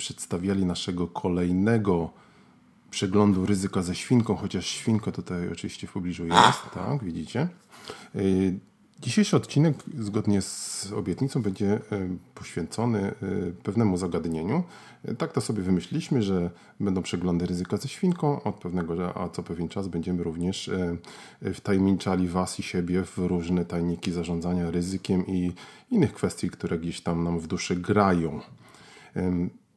przedstawiali naszego kolejnego przeglądu ryzyka ze świnką, chociaż świnka tutaj oczywiście w pobliżu jest, tak, widzicie. Y, dzisiejszy odcinek, zgodnie z obietnicą, będzie y, poświęcony y, pewnemu zagadnieniu. Tak to sobie wymyśliliśmy, że będą przeglądy ryzyka ze świnką. Od pewnego, a co pewien czas będziemy również wtajemniczali Was i siebie w różne tajniki zarządzania ryzykiem i innych kwestii, które gdzieś tam nam w duszy grają.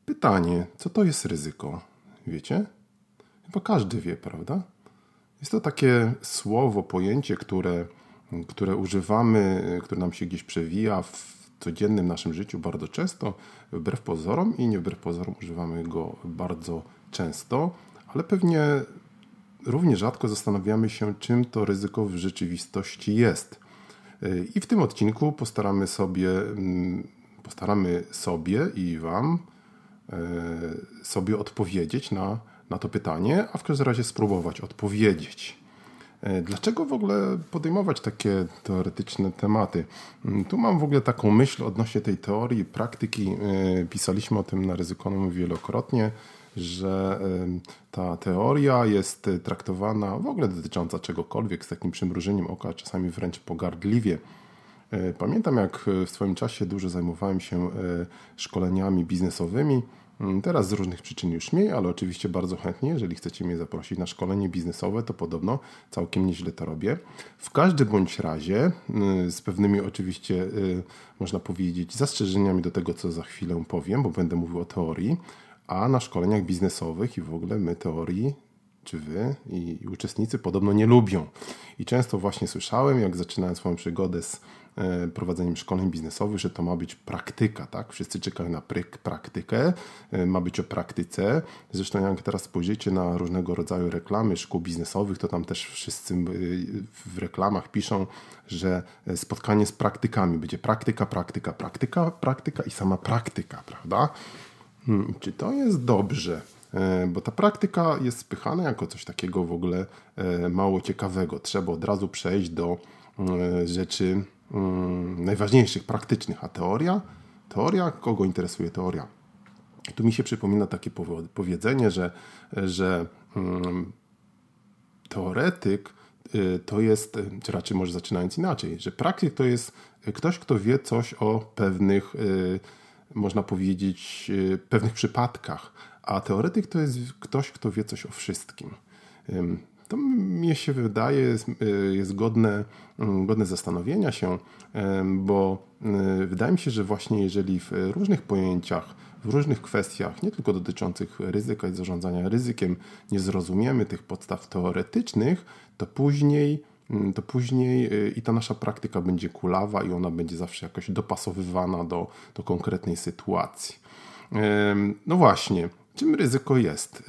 Pytanie, co to jest ryzyko? Wiecie? Chyba każdy wie, prawda? Jest to takie słowo, pojęcie, które, które używamy, które nam się gdzieś przewija w codziennym naszym życiu bardzo często, wbrew pozorom i nie wbrew pozorom używamy go bardzo często, ale pewnie równie rzadko zastanawiamy się, czym to ryzyko w rzeczywistości jest. I w tym odcinku postaramy sobie, mm, postaramy sobie i Wam sobie odpowiedzieć na, na to pytanie, a w każdym razie spróbować odpowiedzieć. E, dlaczego w ogóle podejmować takie teoretyczne tematy? Mm, tu mam w ogóle taką myśl odnośnie tej teorii, praktyki. E, pisaliśmy o tym na ryzykonom wielokrotnie, że ta teoria jest traktowana w ogóle dotycząca czegokolwiek z takim przymrużeniem oka, czasami wręcz pogardliwie. Pamiętam, jak w swoim czasie dużo zajmowałem się szkoleniami biznesowymi Mm, teraz z różnych przyczyn już mniej, ale oczywiście bardzo chętnie, jeżeli chcecie mnie zaprosić na szkolenie biznesowe, to podobno całkiem nieźle to robię. W każdym bądź razie, z pewnymi oczywiście, można powiedzieć, zastrzeżeniami do tego, co za chwilę powiem, bo będę mówił o teorii, a na szkoleniach biznesowych i w ogóle my teorii czy wy i, uczestnicy podobno nie lubią. I często właśnie słyszałem, jak zaczynałem swoją przygodę z e, prowadzeniem szkoleń biznesowych, że to ma być praktyka, tak? Wszyscy czekają na pryk, praktykę, e, ma być o praktyce. Zresztą jak teraz spojrzycie na różnego rodzaju reklamy szkół biznesowych, to tam też wszyscy e, w reklamach piszą, że spotkanie z praktykami będzie praktyka, praktyka, praktyka, praktyka i sama praktyka, prawda? Hmm, czy to jest dobrze? E, bo ta praktyka jest spychana jako coś takiego w ogóle e, mało ciekawego. Trzeba od razu przejść do e, rzeczy mm, najważniejszych, praktycznych. A teoria? Teoria? Kogo interesuje teoria? Tu mi się przypomina takie powiedzenie, że, że mm, teoretyk to jest, czy raczej może zaczynając inaczej, że praktyk to jest ktoś, kto wie coś o pewnych, można powiedzieć, pewnych przypadkach, a teoretyk to jest ktoś, kto wie coś o wszystkim. To mnie się wydaje jest, y, godne, mm, godne zastanowienia się, bo y, wydaje mi się, że właśnie jeżeli w różnych pojęciach, w różnych kwestiach, nie tylko dotyczących ryzyka i zarządzania ryzykiem, nie zrozumiemy tych podstaw teoretycznych, to później mm, to później y, i ta nasza praktyka będzie kulawa i ona będzie zawsze jakoś dopasowywana do, do konkretnej sytuacji. No właśnie, Czym ryzyko jest?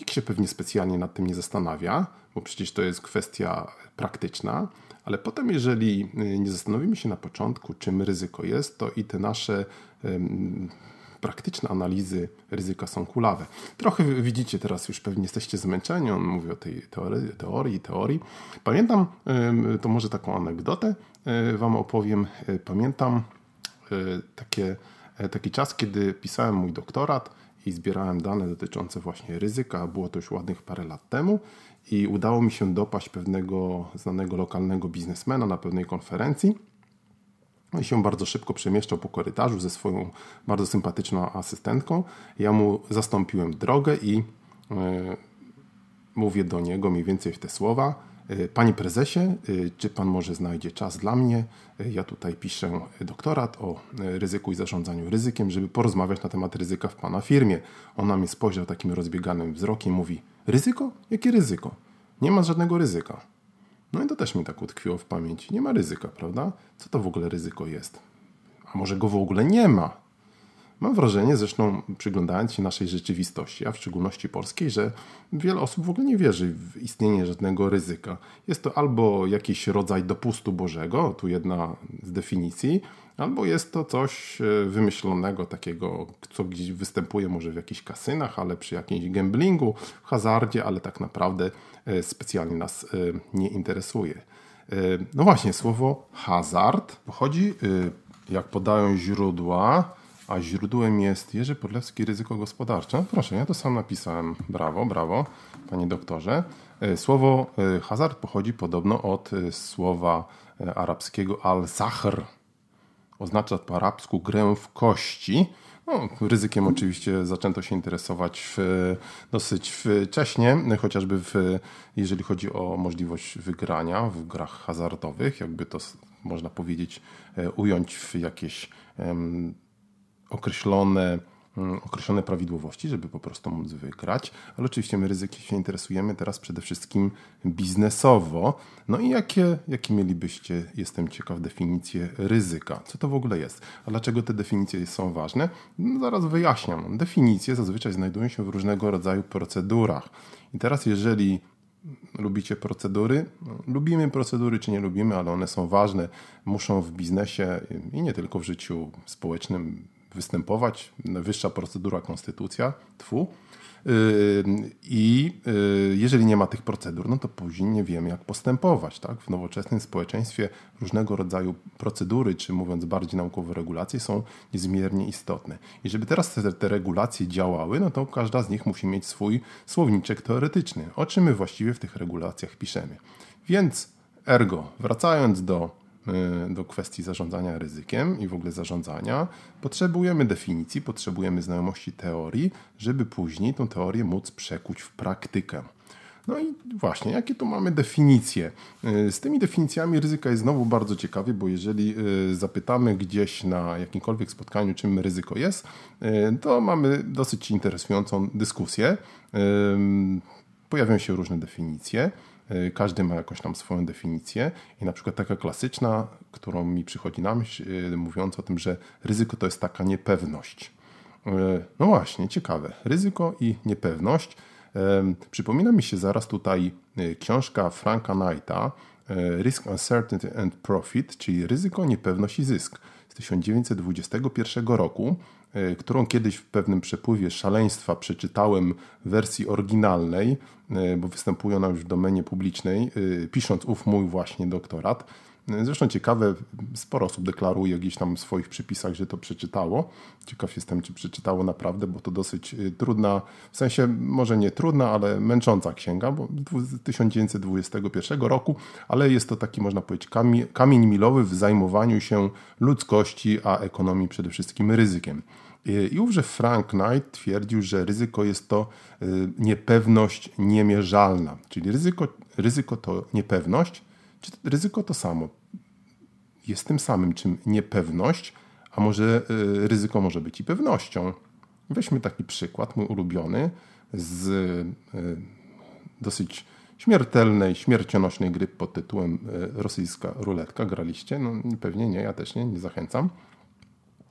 Nikt się pewnie specjalnie nad tym nie zastanawia, bo przecież to jest kwestia praktyczna, ale potem, jeżeli y, nie zastanowimy się na początku, czym ryzyko jest, to i te nasze praktyczne analizy ryzyka są kulawe. Trochę widzicie teraz, już pewnie jesteście zmęczeni, on mówi o tej teorii, teorii, teorii. Pamiętam, to może taką anegdotę y, Wam opowiem. Pamiętam takie, taki czas, kiedy pisałem mój doktorat i zbierałem dane dotyczące właśnie ryzyka. Było to już ładnych parę lat temu i udało mi się dopaść pewnego znanego lokalnego biznesmena na pewnej konferencji. I się bardzo szybko przemieszczał po korytarzu ze swoją bardzo sympatyczną asystentką. Ja mu zastąpiłem drogę i yy, mówię do niego mniej więcej w te słowa panie prezesie, e, czy pan może znajdzie czas dla mnie? E, ja tutaj piszę doktorat o ryzyku i zarządzaniu ryzykiem, żeby porozmawiać na temat ryzyka w pana firmie. Ona mnie spojrzał takim rozbieganym wzrokiem, mówi: Ryzyko? Jakie ryzyko? Nie ma żadnego ryzyka. No i to też mi tak utkwiło w pamięci. Nie ma ryzyka, prawda? Co to w ogóle ryzyko jest? A może go w ogóle nie ma? Mam wrażenie, zresztą przyglądając się naszej rzeczywistości, a w szczególności polskiej, że wiele osób w ogóle nie wierzy w istnienie żadnego ryzyka. Jest to albo jakiś rodzaj dopustu Bożego, tu jedna z definicji, albo jest to coś e, wymyślonego, takiego, co gdzieś występuje może w jakichś kasynach, ale przy jakimś gamblingu, hazardzie, ale tak naprawdę e, specjalnie nas e, nie interesuje. No właśnie, słowo hazard pochodzi, jak podają źródła, a źródłem jest Jerzy Podlewski, ryzyko gospodarcze. Proszę, ja to sam napisałem. Brawo, brawo, panie doktorze. Słowo hazard pochodzi podobno od słowa arabskiego al-sahr, oznacza po arabsku grę w kości. No, ryzykiem oczywiście zaczęto się interesować w, dosyć wcześnie, chociażby w, jeżeli chodzi o możliwość wygrania w grach hazardowych, jakby to można powiedzieć, e, ująć w jakieś określone Mm, określone prawidłowości, żeby po prostu móc wygrać, ale oczywiście my ryzykiem się interesujemy teraz przede wszystkim biznesowo. No i jakie, jakie mielibyście, jestem ciekaw, definicje ryzyka? Co to w ogóle jest? A dlaczego te definicje są ważne? No zaraz wyjaśniam. Definicje zazwyczaj znajdują się w różnego rodzaju procedurach. I teraz jeżeli lubicie procedury. No, lubimy procedury, czy nie lubimy, ale one są ważne. Muszą w biznesie i nie tylko w życiu społecznym występować, wyższa procedura konstytucja, tfu. Yy, I yy, jeżeli nie ma tych procedur, no to później nie wiemy, jak postępować. Tak? W nowoczesnym społeczeństwie różnego rodzaju procedury, czy mówiąc bardziej naukowo, regulacje są niezmiernie istotne. I żeby teraz te, te regulacje działały, no to każda z nich musi mieć swój słowniczek teoretyczny. O czym my właściwie w tych regulacjach piszemy. Więc ergo, wracając do Y, do kwestii zarządzania ryzykiem i w ogóle zarządzania, potrzebujemy definicji, potrzebujemy znajomości teorii, żeby później tą teorię móc przekuć w praktykę. No i właśnie, jakie tu mamy definicje? Y, z tymi definicjami ryzyka jest znowu bardzo ciekawie, bo jeżeli y, zapytamy gdzieś na jakimkolwiek spotkaniu, czym ryzyko jest, to mamy dosyć interesującą dyskusję. Pojawią się różne definicje. Y, każdy ma jakąś tam swoją definicję i na przykład taka klasyczna, którą mi przychodzi na myśl, y, mówiąc o tym, że ryzyko to jest taka niepewność. Y, no właśnie, ciekawe. Ryzyko i niepewność. Przypomina mi się zaraz tutaj książka Franka Knighta Risk, Uncertainty and Profit, czyli ryzyko, niepewność i zysk z 1921 roku. E, którą kiedyś w pewnym przepływie szaleństwa przeczytałem w wersji oryginalnej, e, bo występuje ona już w domenie publicznej, e, pisząc ów mój właśnie doktorat. Zresztą ciekawe, sporo osób deklaruje gdzieś tam w swoich przypisach, że to przeczytało. Ciekaw jestem, czy przeczytało naprawdę, bo to dosyć trudna, w sensie może nie trudna, ale męcząca księga, bo z 1921 roku, ale jest to taki, można powiedzieć, kamień milowy w zajmowaniu się ludzkości, a ekonomii przede wszystkim ryzykiem. I ówże Frank Knight twierdził, że ryzyko jest to niepewność niemierzalna, czyli ryzyko, ryzyko to niepewność, czy ryzyko to samo? Jest tym samym czym niepewność, a może y, ryzyko może być i pewnością. Weźmy taki przykład, mój ulubiony, z y, dosyć śmiertelnej, śmiercionośnej gry pod tytułem y, Rosyjska ruletka. Graliście? No pewnie nie, ja też nie, nie zachęcam.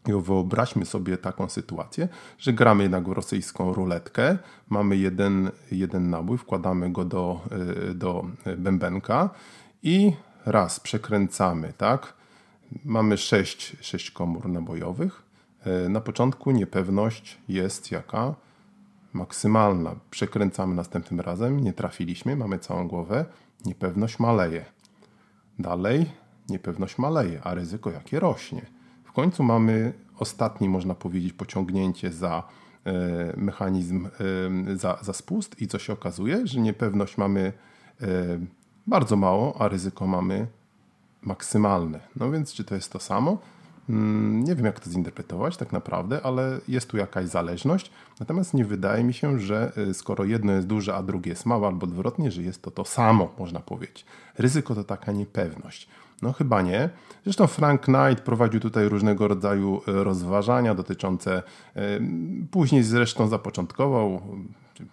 I wyobraźmy sobie taką sytuację, że gramy jednak w rosyjską ruletkę, mamy jeden, jeden nabój, wkładamy go do, do bębenka i raz przekręcamy, tak? Mamy sześć, sześć komór nabojowych. E, na początku niepewność jest jaka? Maksymalna. Przekręcamy następnym razem, nie trafiliśmy, mamy całą głowę. Niepewność maleje. Dalej niepewność maleje, a ryzyko jakie rośnie. W końcu mamy ostatni, można powiedzieć, pociągnięcie za e, mechanizm, e, za, za spust i co się okazuje, że niepewność mamy bardzo mało, a ryzyko mamy maksymalne. No więc czy to jest to samo? Mm, nie wiem, jak to zinterpretować tak naprawdę, ale jest tu jakaś zależność. Natomiast nie wydaje mi się, że y, skoro jedno jest duże, a drugie jest małe, albo odwrotnie, że jest to to samo, można powiedzieć. Ryzyko to taka niepewność. No chyba nie. Zresztą Frank Knight prowadził tutaj różnego rodzaju y, rozważania dotyczące, y, później zresztą zapoczątkował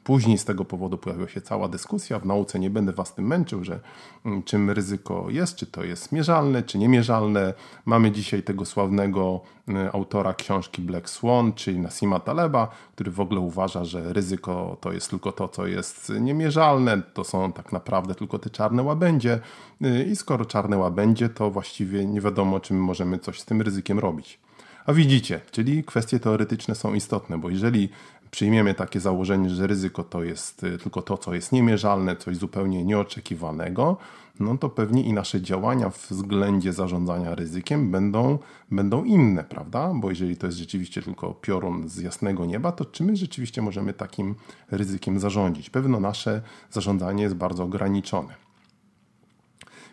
Później z tego powodu pojawiła się cała dyskusja. W nauce nie będę Was tym męczył, że mm, czym ryzyko jest, czy to jest mierzalne, czy niemierzalne. Mamy dzisiaj tego sławnego y, autora książki Black Swan, czyli Nasima Taleba, który w ogóle uważa, że ryzyko to jest tylko to, co jest niemierzalne, to są tak naprawdę tylko te czarne łabędzie y, i skoro czarne łabędzie, to właściwie nie wiadomo, czym możemy coś z tym ryzykiem robić. A widzicie, czyli kwestie teoretyczne są istotne, bo jeżeli przyjmiemy takie założenie, że ryzyko to jest y, tylko to, co jest niemierzalne, coś zupełnie nieoczekiwanego, no to pewnie i nasze działania w względzie zarządzania ryzykiem będą, będą inne, prawda? Bo jeżeli to jest rzeczywiście tylko piorun z jasnego nieba, to czy my rzeczywiście możemy takim ryzykiem zarządzić? Pewno nasze zarządzanie jest bardzo ograniczone.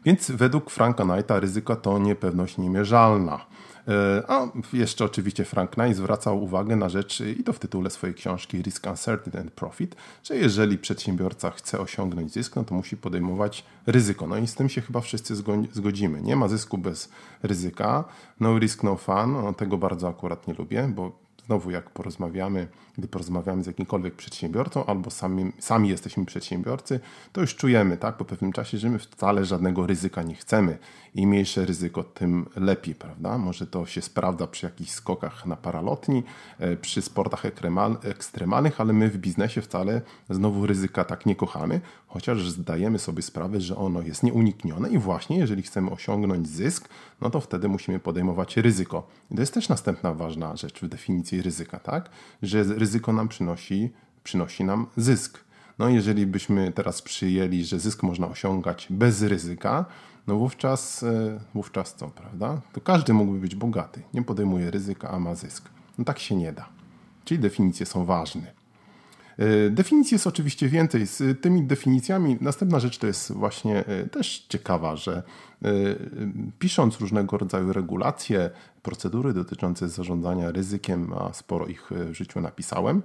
Więc według Franka Knighta ryzyko to niepewność niemierzalna. E, a jeszcze oczywiście Frank Knight zwracał uwagę na rzecz, i to w tytule swojej książki Risk, Uncertainty and Profit, że jeżeli przedsiębiorca chce osiągnąć zysk, no to musi podejmować ryzyko. No i z tym się chyba wszyscy zgodzimy. Nie ma zysku bez ryzyka. No risk, no fun. No, tego bardzo akurat nie lubię, bo znowu jak porozmawiamy, gdy porozmawiamy z jakimkolwiek przedsiębiorcą albo sami, sami jesteśmy przedsiębiorcy, to już czujemy tak, po pewnym czasie, że my wcale żadnego ryzyka nie chcemy. Im mniejsze ryzyko, tym lepiej, prawda? Może to się sprawdza przy jakichś skokach na paralotni, e, przy sportach ekstremalnych, ale my w biznesie wcale znowu ryzyka tak nie kochamy, chociaż zdajemy sobie sprawę, że ono jest nieuniknione i właśnie jeżeli chcemy osiągnąć zysk, no to wtedy musimy podejmować ryzyko. I to jest też następna ważna rzecz w definicji ryzyka, tak? Że ryzyko nam przynosi, przynosi nam zysk. No jeżeli byśmy teraz przyjęli, że zysk można osiągać bez ryzyka, no wówczas, e, wówczas co, prawda? To każdy mógłby być bogaty. Nie podejmuje ryzyka, a ma zysk. No tak się nie da. Czyli definicje są ważne. E, definicji jest oczywiście więcej. Z tymi definicjami następna rzecz to jest właśnie e, też ciekawa, że pisząc różnego rodzaju regulacje, procedury dotyczące zarządzania ryzykiem, a sporo ich w życiu napisałem.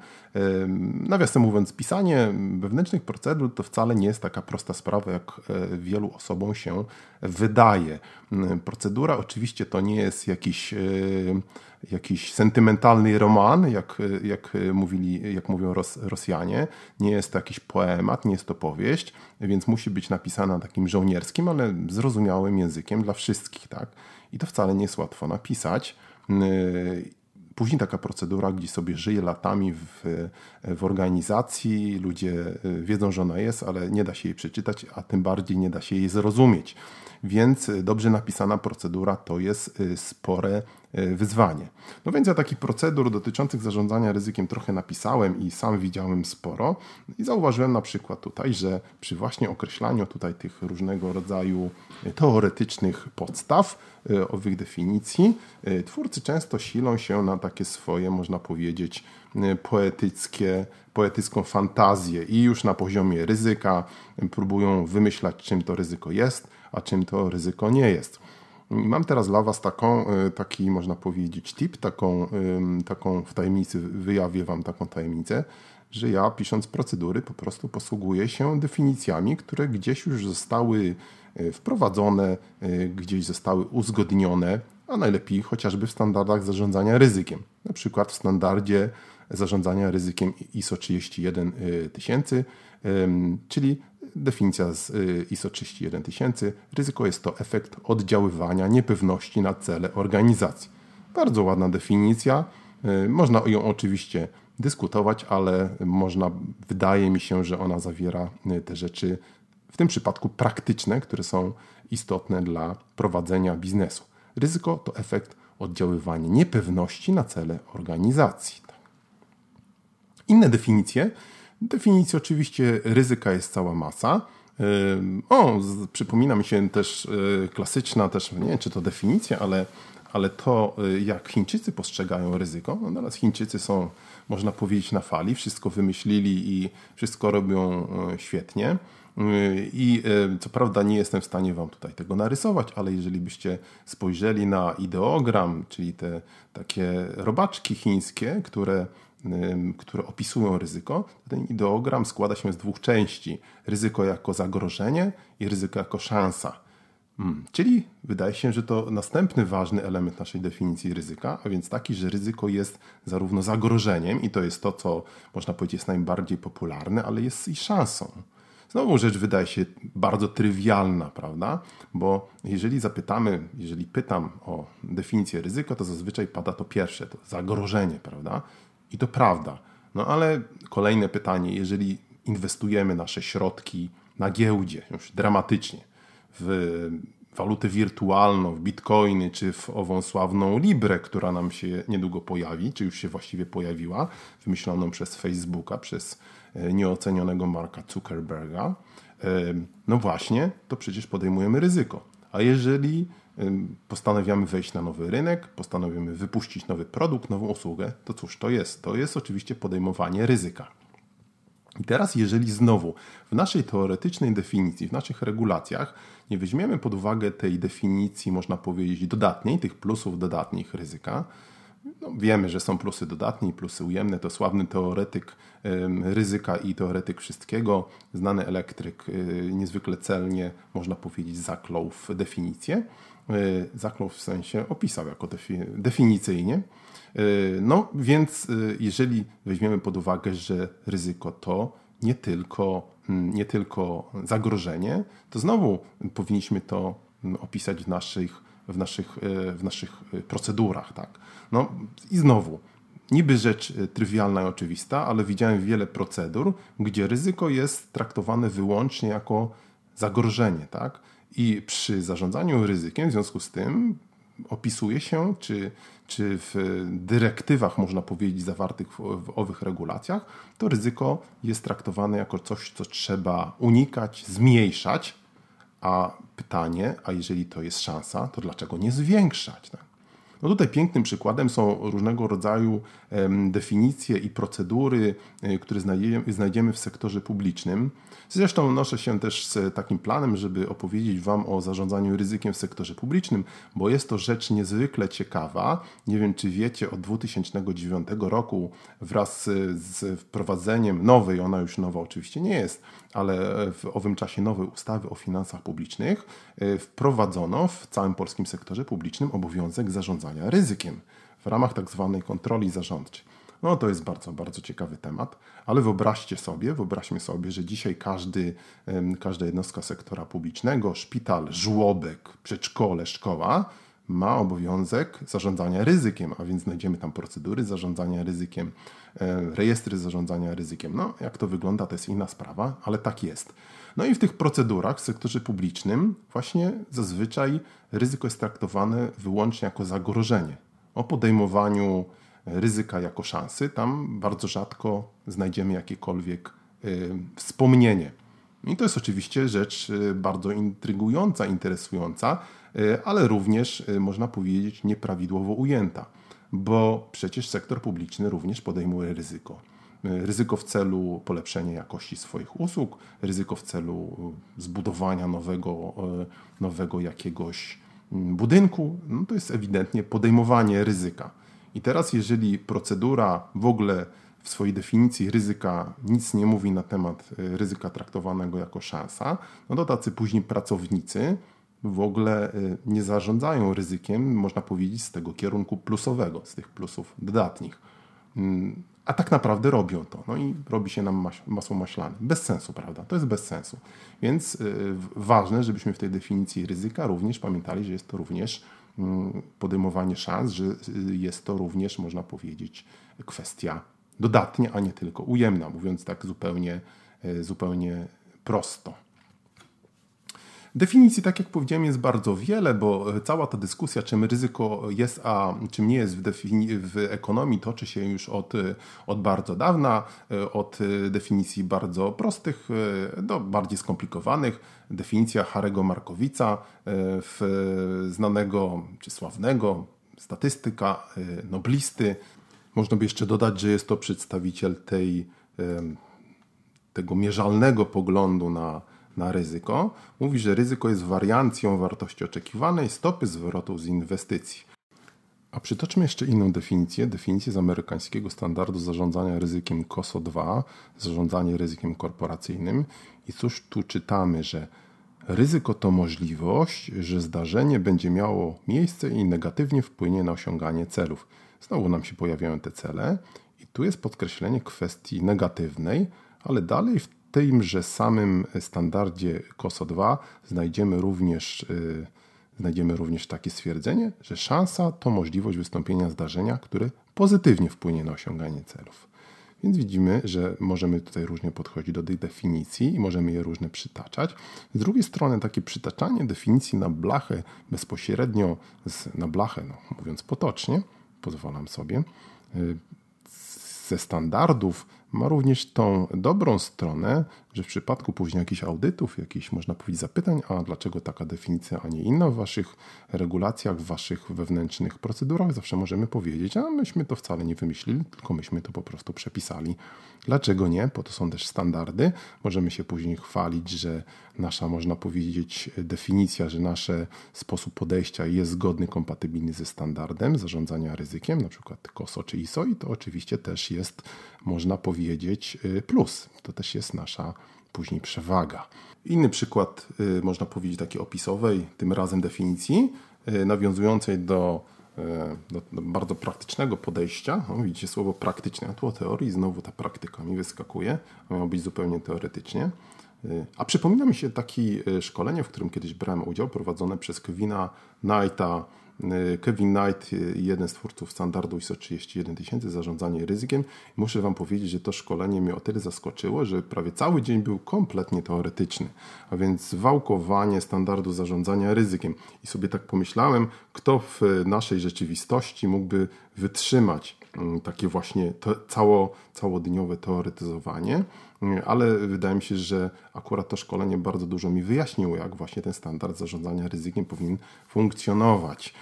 Nawiasem mówiąc, pisanie wewnętrznych procedur to wcale nie jest taka prosta sprawa, jak e, wielu osobom się wydaje. Procedura oczywiście to nie jest jakiś, e, jakiś sentymentalny roman, jak, jak, mówili, jak mówią Ros, Rosjanie. Nie jest to jakiś poemat, nie jest to powieść, więc musi być napisana takim żołnierskim, ale zrozumiałym językiem dla wszystkich. Tak? I to wcale nie jest łatwo napisać. Y, później taka procedura, gdzie sobie żyje latami w, w organizacji, ludzie y, wiedzą, że ona jest, ale nie da się jej przeczytać, a tym bardziej nie da się jej zrozumieć. Więc dobrze napisana procedura to jest spore wyzwanie. No więc ja takich procedur dotyczących zarządzania ryzykiem trochę napisałem i sam widziałem sporo i zauważyłem na przykład tutaj, że przy właśnie określaniu tutaj tych różnego rodzaju teoretycznych podstaw, owych definicji, twórcy często silą się na takie swoje, można powiedzieć, poetyckie, poetycką fantazję i już na poziomie ryzyka próbują wymyślać, czym to ryzyko jest, a czym to ryzyko nie jest. Mam teraz dla Was taką, e, taki, można powiedzieć, tip, taką, taką w tajemnicy, wyjawię Wam taką tajemnicę, że ja pisząc procedury po prostu posługuję się definicjami, które gdzieś już zostały e, wprowadzone, e, gdzieś zostały uzgodnione, a najlepiej chociażby w standardach zarządzania ryzykiem. Na przykład w standardzie zarządzania ryzykiem ISO 31000, czyli definicja z y, ISO 31000. Ryzyko jest to efekt oddziaływania niepewności na cele organizacji. Bardzo ładna definicja. Y, można ją oczywiście dyskutować, ale można, wydaje mi się, że ona zawiera y, te rzeczy w tym przypadku praktyczne, które są istotne dla prowadzenia biznesu. Ryzyko to efekt oddziaływania niepewności na cele organizacji. Inne definicje. Definicji oczywiście ryzyka jest cała masa. O, przypomina mi się też e, klasyczna, też nie wiem czy to definicja, ale, ale to e, jak Chińczycy postrzegają ryzyko. No teraz Chińczycy są, można powiedzieć, na fali, wszystko wymyślili i wszystko robią e, świetnie. I co prawda nie jestem w stanie Wam tutaj tego narysować, ale jeżeli byście spojrzeli na ideogram, czyli te takie robaczki chińskie, które które opisują ryzyko, ten ideogram składa się z dwóch części: ryzyko jako zagrożenie i ryzyko jako szansa. Hmm, czyli wydaje się, że to następny ważny element naszej definicji ryzyka, a więc taki, że ryzyko jest zarówno zagrożeniem, i to jest to, co można powiedzieć jest najbardziej popularne, ale jest i szansą. Znowu rzecz wydaje się bardzo trywialna, prawda? Bo jeżeli zapytamy, jeżeli pytam o definicję ryzyka, to zazwyczaj pada to pierwsze, to zagrożenie, prawda? I to prawda. No ale kolejne pytanie, jeżeli inwestujemy nasze środki na giełdzie, już dramatycznie, w walutę wirtualną, w bitcoiny, czy w ową sławną Librę, która nam się niedługo pojawi, czy już się właściwie pojawiła, wymyśloną przez Facebooka, przez e, nieocenionego Marka Zuckerberga, e, no właśnie, to przecież podejmujemy ryzyko. A jeżeli postanawiamy wejść na nowy rynek, postanowimy wypuścić nowy produkt, nową usługę, to cóż to jest? To jest oczywiście podejmowanie ryzyka. I teraz, jeżeli znowu w naszej teoretycznej definicji, w naszych regulacjach nie weźmiemy pod uwagę tej definicji, można powiedzieć, dodatniej, tych plusów dodatnich ryzyka, no, wiemy, że są plusy dodatnie i plusy ujemne. To sławny teoretyk ryzyka i teoretyk wszystkiego, znany elektryk, y, niezwykle celnie, można powiedzieć, zaklął w definicję. Y, zaklął w sensie opisał jako defi definicyjnie. Y, no więc y, jeżeli weźmiemy pod uwagę, że ryzyko to nie tylko, mm, nie tylko zagrożenie, to znowu powinniśmy to mm, opisać w naszych, w naszych, w naszych procedurach. Tak? No i znowu, niby rzecz trywialna i oczywista, ale widziałem wiele procedur, gdzie ryzyko jest traktowane wyłącznie jako zagrożenie. Tak? I przy zarządzaniu ryzykiem, w związku z tym, opisuje się, czy, czy w dyrektywach, można powiedzieć, zawartych w, w owych regulacjach, to ryzyko jest traktowane jako coś, co trzeba unikać, zmniejszać. A pytanie, a jeżeli to jest szansa, to dlaczego nie zwiększać? Tak? No tutaj pięknym przykładem są różnego rodzaju definicje i procedury, e, które znajdziemy w sektorze publicznym. Zresztą noszę się też z takim planem, żeby opowiedzieć Wam o zarządzaniu ryzykiem w sektorze publicznym, bo jest to rzecz niezwykle ciekawa. Nie wiem, czy wiecie, od 2009 roku wraz z wprowadzeniem nowej, ona już nowa oczywiście nie jest, ale w owym czasie nowej ustawy o finansach publicznych e, wprowadzono w całym polskim sektorze publicznym obowiązek zarządzania ryzykiem w ramach tak zwanej kontroli zarządczej. No to jest bardzo, bardzo ciekawy temat, ale wyobraźcie sobie, wyobraźmy sobie, że dzisiaj każdy, każda jednostka sektora publicznego, szpital, żłobek, przedszkole, szkoła ma obowiązek zarządzania ryzykiem, a więc znajdziemy tam procedury zarządzania ryzykiem, rejestry zarządzania ryzykiem. No, jak to wygląda, to jest inna sprawa, ale tak jest. No i w tych procedurach w sektorze publicznym właśnie zazwyczaj ryzyko jest traktowane wyłącznie jako zagrożenie. O podejmowaniu ryzyka jako szansy, tam bardzo rzadko znajdziemy jakiekolwiek y, wspomnienie. I to jest oczywiście rzecz y, bardzo intrygująca, interesująca, ale również można powiedzieć nieprawidłowo ujęta, bo przecież sektor publiczny również podejmuje ryzyko. Ryzyko w celu polepszenia jakości swoich usług, ryzyko w celu zbudowania nowego, nowego jakiegoś budynku, no to jest ewidentnie podejmowanie ryzyka. I teraz, jeżeli procedura w ogóle w swojej definicji ryzyka nic nie mówi na temat ryzyka traktowanego jako szansa, no to tacy później pracownicy w ogóle y, nie zarządzają ryzykiem, można powiedzieć, z tego kierunku plusowego, z tych plusów dodatnich. Mm, a tak naprawdę robią to. No i robi się nam masło maślane. Bez sensu, prawda? To jest bez sensu. Więc yy, ważne, żebyśmy w tej definicji ryzyka również pamiętali, że jest to również Mm, podejmowanie szans, że y, jest to również, można powiedzieć, kwestia dodatnia, a nie tylko ujemna, mówiąc tak zupełnie, y, zupełnie prosto. Definicji, tak jak powiedziałem, jest bardzo wiele, bo cała ta dyskusja, czym ryzyko jest, a czym nie jest w, w ekonomii, toczy się już od, od bardzo dawna, od definicji bardzo prostych do bardziej skomplikowanych. Definicja Harego Markowica, znanego czy sławnego statystyka, noblisty. Można by jeszcze dodać, że jest to przedstawiciel tej, tego mierzalnego poglądu na na ryzyko, mówi, że ryzyko jest wariancją wartości oczekiwanej stopy zwrotu z inwestycji. A przytoczmy jeszcze inną definicję, definicję z amerykańskiego standardu zarządzania ryzykiem COSO 2, zarządzanie ryzykiem korporacyjnym. I cóż tu czytamy, że Ryzyko to możliwość, że zdarzenie będzie miało miejsce i negatywnie wpłynie na osiąganie celów. Znowu nam się pojawiają te cele, i tu jest podkreślenie kwestii negatywnej, ale dalej w tymże samym standardzie COSO 2 znajdziemy również, yy, znajdziemy również takie stwierdzenie, że szansa to możliwość wystąpienia zdarzenia, które pozytywnie wpłynie na osiąganie celów. Więc widzimy, że możemy tutaj różnie podchodzić do tych definicji i możemy je różne przytaczać. Z drugiej strony takie przytaczanie definicji na blachę bezpośrednio z, na blachę, no, mówiąc potocznie, pozwalam sobie, y, ze standardów ma również tą dobrą stronę, że w przypadku później jakichś audytów, jakichś można powiedzieć zapytań, a dlaczego taka definicja, a nie inna w waszych regulacjach, w waszych wewnętrznych procedurach, zawsze możemy powiedzieć, a myśmy to wcale nie wymyślili, tylko myśmy to po prostu przepisali. Dlaczego nie? Po to są też standardy. Możemy się później chwalić, że nasza, można powiedzieć, definicja, że nasz sposób podejścia jest zgodny, kompatybilny ze standardem zarządzania ryzykiem, na przykład COSO czy ISO i to oczywiście też jest, można powiedzieć, y, plus. To też jest nasza później przewaga. Inny przykład, y, można powiedzieć, takiej opisowej, tym razem definicji, y, nawiązującej do, do, do bardzo praktycznego podejścia. No, widzicie słowo praktyczne, a tu o teorii znowu ta praktyka mi wyskakuje, a miało być zupełnie teoretycznie. A przypomina mi się takie szkolenie, w którym kiedyś brałem udział, prowadzone przez Kevina Knighta Y, Kevin Knight, y, jeden z twórców standardu ISO 31000, zarządzanie ryzykiem. Muszę Wam powiedzieć, że to szkolenie mnie o tyle zaskoczyło, że prawie cały dzień był kompletnie teoretyczny, a więc wałkowanie standardu zarządzania ryzykiem. I sobie tak pomyślałem, kto w naszej rzeczywistości mógłby wytrzymać mm, takie właśnie to, cało, całodniowe teoretyzowanie ale wydaje mi się, że akurat to szkolenie bardzo dużo mi wyjaśniło, jak właśnie ten standard zarządzania ryzykiem powinien funkcjonować.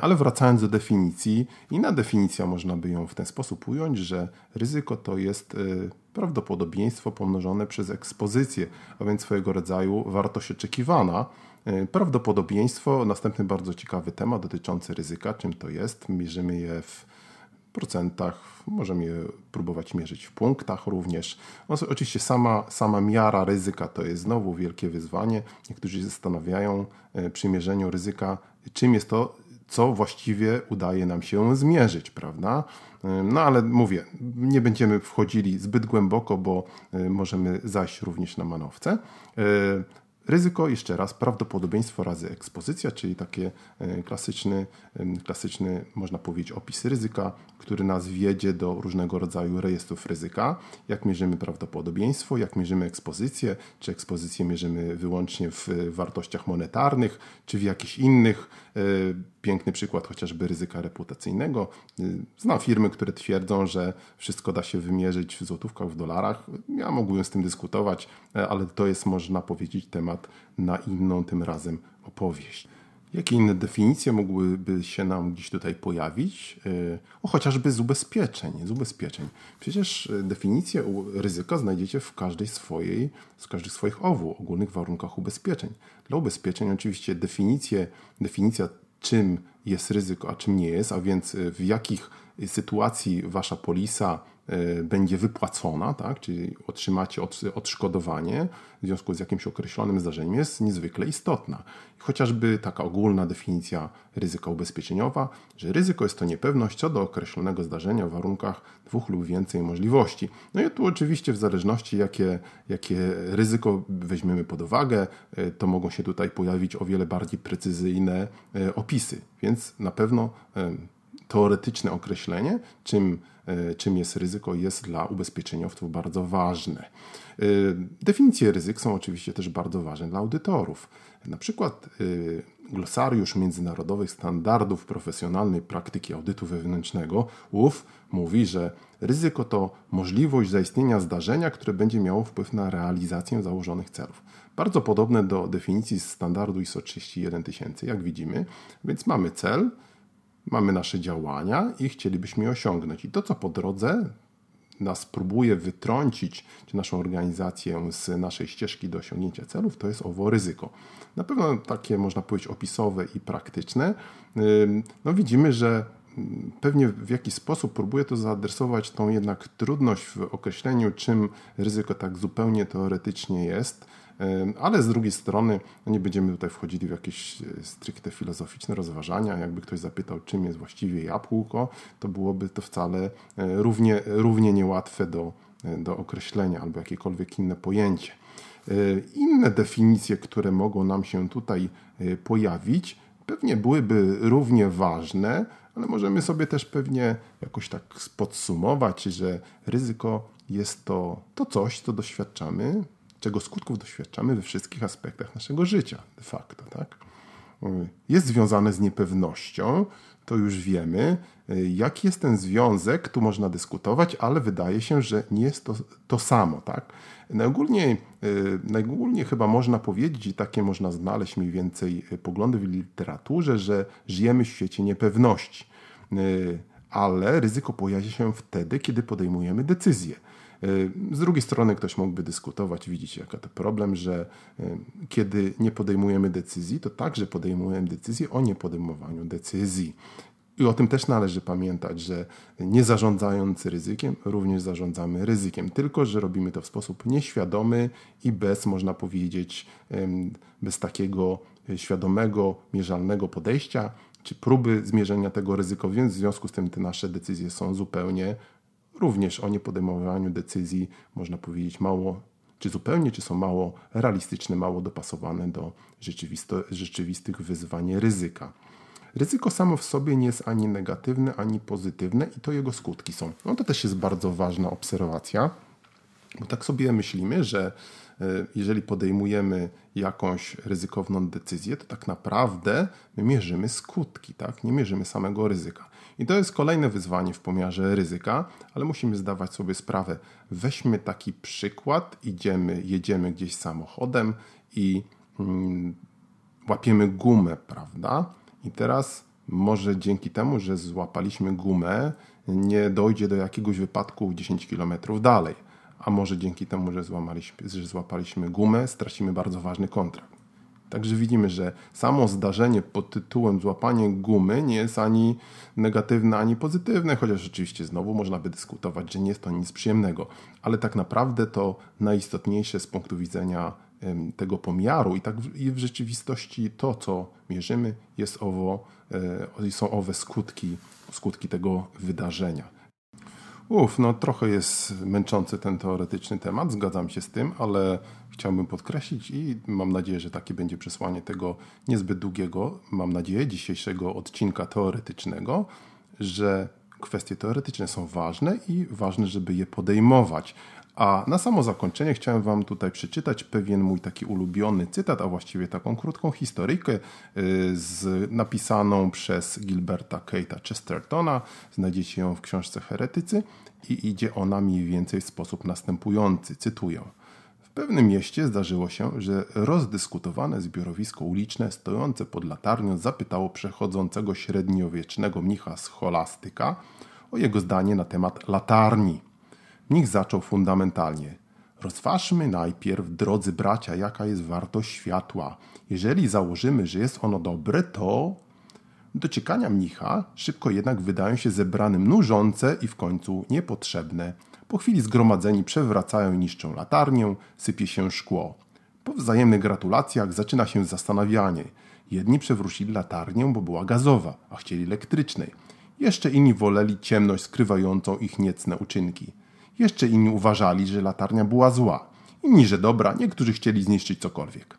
Ale wracając do definicji, inna definicja można by ją w ten sposób ująć, że ryzyko to jest y, prawdopodobieństwo pomnożone przez ekspozycję, a więc swojego rodzaju wartość oczekiwana. Y, prawdopodobieństwo, następny bardzo ciekawy temat dotyczący ryzyka, czym to jest. Mierzymy je w procentach, możemy je próbować mierzyć w punktach również. Oczywiście sama, sama miara ryzyka to jest znowu wielkie wyzwanie. Niektórzy się zastanawiają e, przy mierzeniu ryzyka, czym jest to, co właściwie udaje nam się zmierzyć, prawda? E, no ale mówię, nie będziemy wchodzili zbyt głęboko, bo e, możemy zajść również na manowce. Ryzyko, jeszcze raz, prawdopodobieństwo razy ekspozycja, czyli takie e, klasyczny, klasyczny, można powiedzieć, opis ryzyka, który nas wiedzie do różnego rodzaju rejestrów ryzyka. Jak mierzymy prawdopodobieństwo, jak mierzymy ekspozycję, czy ekspozycję mierzymy wyłącznie w wartościach monetarnych, czy w jakichś innych. E, piękny przykład chociażby ryzyka reputacyjnego. E, znam firmy, które twierdzą, że wszystko da się wymierzyć w złotówkach, w dolarach. Ja mógłbym z tym dyskutować, ale to jest, można powiedzieć, temat na inną tym razem opowieść. Jakie inne definicje mogłyby się nam gdzieś tutaj pojawić? E, o, chociażby z ubezpieczeń. Z ubezpieczeń. Przecież e, definicję ryzyka znajdziecie w każdej swojej, z każdych swoich owu, ogólnych warunkach ubezpieczeń. Dla ubezpieczeń oczywiście definicje, definicja czym jest ryzyko, a czym nie jest, a więc e, w jakich sytuacji wasza polisa będzie wypłacona, tak? czyli otrzymacie odszkodowanie w związku z jakimś określonym zdarzeniem, jest niezwykle istotna. Chociażby taka ogólna definicja ryzyka ubezpieczeniowa, że ryzyko jest to niepewność co do określonego zdarzenia w warunkach dwóch lub więcej możliwości. No i tu oczywiście w zależności jakie, jakie ryzyko weźmiemy pod uwagę, e, to mogą się tutaj pojawić o wiele bardziej precyzyjne e, opisy, więc na pewno teoretyczne określenie, czym E, czym jest ryzyko, jest dla ubezpieczeniowców bardzo ważne. E, definicje ryzyk są oczywiście też bardzo ważne dla audytorów. Na przykład e, glosariusz międzynarodowych standardów profesjonalnej praktyki audytu wewnętrznego, UF, mówi, że ryzyko to możliwość zaistnienia zdarzenia, które będzie miało wpływ na realizację założonych celów. Bardzo podobne do definicji standardu ISO 31000, jak widzimy. Więc mamy cel, mamy nasze działania i chcielibyśmy je osiągnąć. I to, co po drodze nas próbuje wytrącić, czy naszą organizację z naszej ścieżki do osiągnięcia celów, to jest owo ryzyko. Na pewno takie, można powiedzieć, opisowe i praktyczne. No widzimy, że pewnie w jakiś sposób próbuje to zaadresować tą jednak trudność w określeniu, czym ryzyko tak zupełnie teoretycznie jest Ale z drugiej strony nie będziemy tutaj wchodzili w jakieś stricte filozoficzne rozważania. Jakby ktoś zapytał, czym jest właściwie jabłko, to byłoby to wcale równie, równie niełatwe do, do określenia albo jakiekolwiek inne pojęcie. Inne definicje, które mogą nam się tutaj pojawić, pewnie byłyby równie ważne, ale możemy sobie też pewnie jakoś tak podsumować, że ryzyko jest to, to coś, co doświadczamy, czego skutków doświadczamy we wszystkich aspektach naszego życia, de facto. Tak? Jest związane z niepewnością, to już wiemy. Jaki jest ten związek, tu można dyskutować, ale wydaje się, że nie jest to to samo. Tak? Najogólniej, najogólniej chyba można powiedzieć, i takie można znaleźć mniej więcej poglądy w literaturze, że żyjemy w świecie niepewności, ale ryzyko pojawia się wtedy, kiedy podejmujemy decyzje. Z drugiej strony ktoś mógłby dyskutować, widzicie jaka to problem, że kiedy nie podejmujemy decyzji, to także podejmujemy decyzję o niepodejmowaniu decyzji. I o tym też należy pamiętać, że nie zarządzając ryzykiem, również zarządzamy ryzykiem, tylko że robimy to w sposób nieświadomy i bez, można powiedzieć, bez takiego świadomego, mierzalnego podejścia, czy próby zmierzenia tego ryzyka, więc w związku z tym te nasze decyzje są zupełnie również o niepodejmowaniu decyzji, można powiedzieć, mało, czy zupełnie, czy są mało realistyczne, mało dopasowane do rzeczywistych wyzwań ryzyka. Ryzyko samo w sobie nie jest ani negatywne, ani pozytywne i to jego skutki są. No to też jest bardzo ważna obserwacja, bo tak sobie myślimy, że jeżeli podejmujemy jakąś ryzykowną decyzję, to tak naprawdę my mierzymy skutki, tak? nie mierzymy samego ryzyka. I to jest kolejne wyzwanie w pomiarze ryzyka, ale musimy zdawać sobie sprawę. Weźmy taki przykład, idziemy, jedziemy gdzieś samochodem i mm, łapiemy gumę, prawda? I teraz może dzięki temu, że złapaliśmy gumę, nie dojdzie do jakiegoś wypadku 10 km dalej. A może dzięki temu, że, że złapaliśmy gumę, stracimy bardzo ważny kontrakt. Także widzimy, że samo zdarzenie pod tytułem złapanie gumy nie jest ani negatywne, ani pozytywne, chociaż oczywiście znowu można by dyskutować, że nie jest to nic przyjemnego, ale tak naprawdę to najistotniejsze z punktu widzenia tego pomiaru i tak w, w rzeczywistości to, co mierzymy, jest owo, e, są owe skutki, skutki tego wydarzenia. Uf, no trochę jest męczący ten teoretyczny temat, zgadzam się z tym, ale chciałbym podkreślić i mam nadzieję, że takie będzie przesłanie tego niezbyt długiego, mam nadzieję, dzisiejszego odcinka teoretycznego, że kwestie teoretyczne są ważne i ważne, żeby je podejmować. A na samo zakończenie chciałem Wam tutaj przeczytać pewien mój taki ulubiony cytat, a właściwie taką krótką historyjkę y, z, napisaną przez Gilberta Kate'a Chestertona. Znajdziecie ją w książce Heretycy i idzie ona mniej więcej w sposób następujący. Cytuję. W pewnym mieście zdarzyło się, że rozdyskutowane zbiorowisko uliczne stojące pod latarnią zapytało przechodzącego średniowiecznego mnicha scholastyka o jego zdanie na temat latarni. Mnich zaczął fundamentalnie. Rozważmy najpierw, drodzy bracia, jaka jest wartość światła. Jeżeli założymy, że jest ono dobre, to dociekania mnicha szybko jednak wydają się zebranym nużące i w końcu niepotrzebne. Po chwili zgromadzeni przewracają i niszczą latarnię, sypie się szkło. Po wzajemnych gratulacjach zaczyna się zastanawianie. Jedni przewrócili latarnię, bo była gazowa, a chcieli elektrycznej. Jeszcze inni woleli ciemność skrywającą ich niecne uczynki. Jeszcze inni uważali, że latarnia była zła, inni, że dobra, niektórzy chcieli zniszczyć cokolwiek.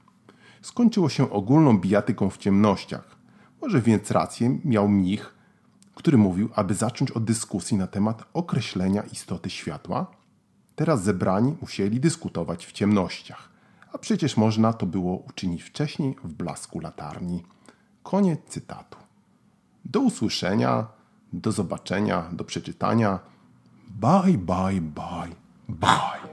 Skończyło się ogólną bijatyką w ciemnościach. Może więc rację miał mnich, który mówił, aby zacząć od dyskusji na temat określenia istoty światła. Teraz zebrani musieli dyskutować w ciemnościach, a przecież można to było uczynić wcześniej w blasku latarni. Koniec cytatu. Do usłyszenia, do zobaczenia, do przeczytania Bye, bye, bye, bye.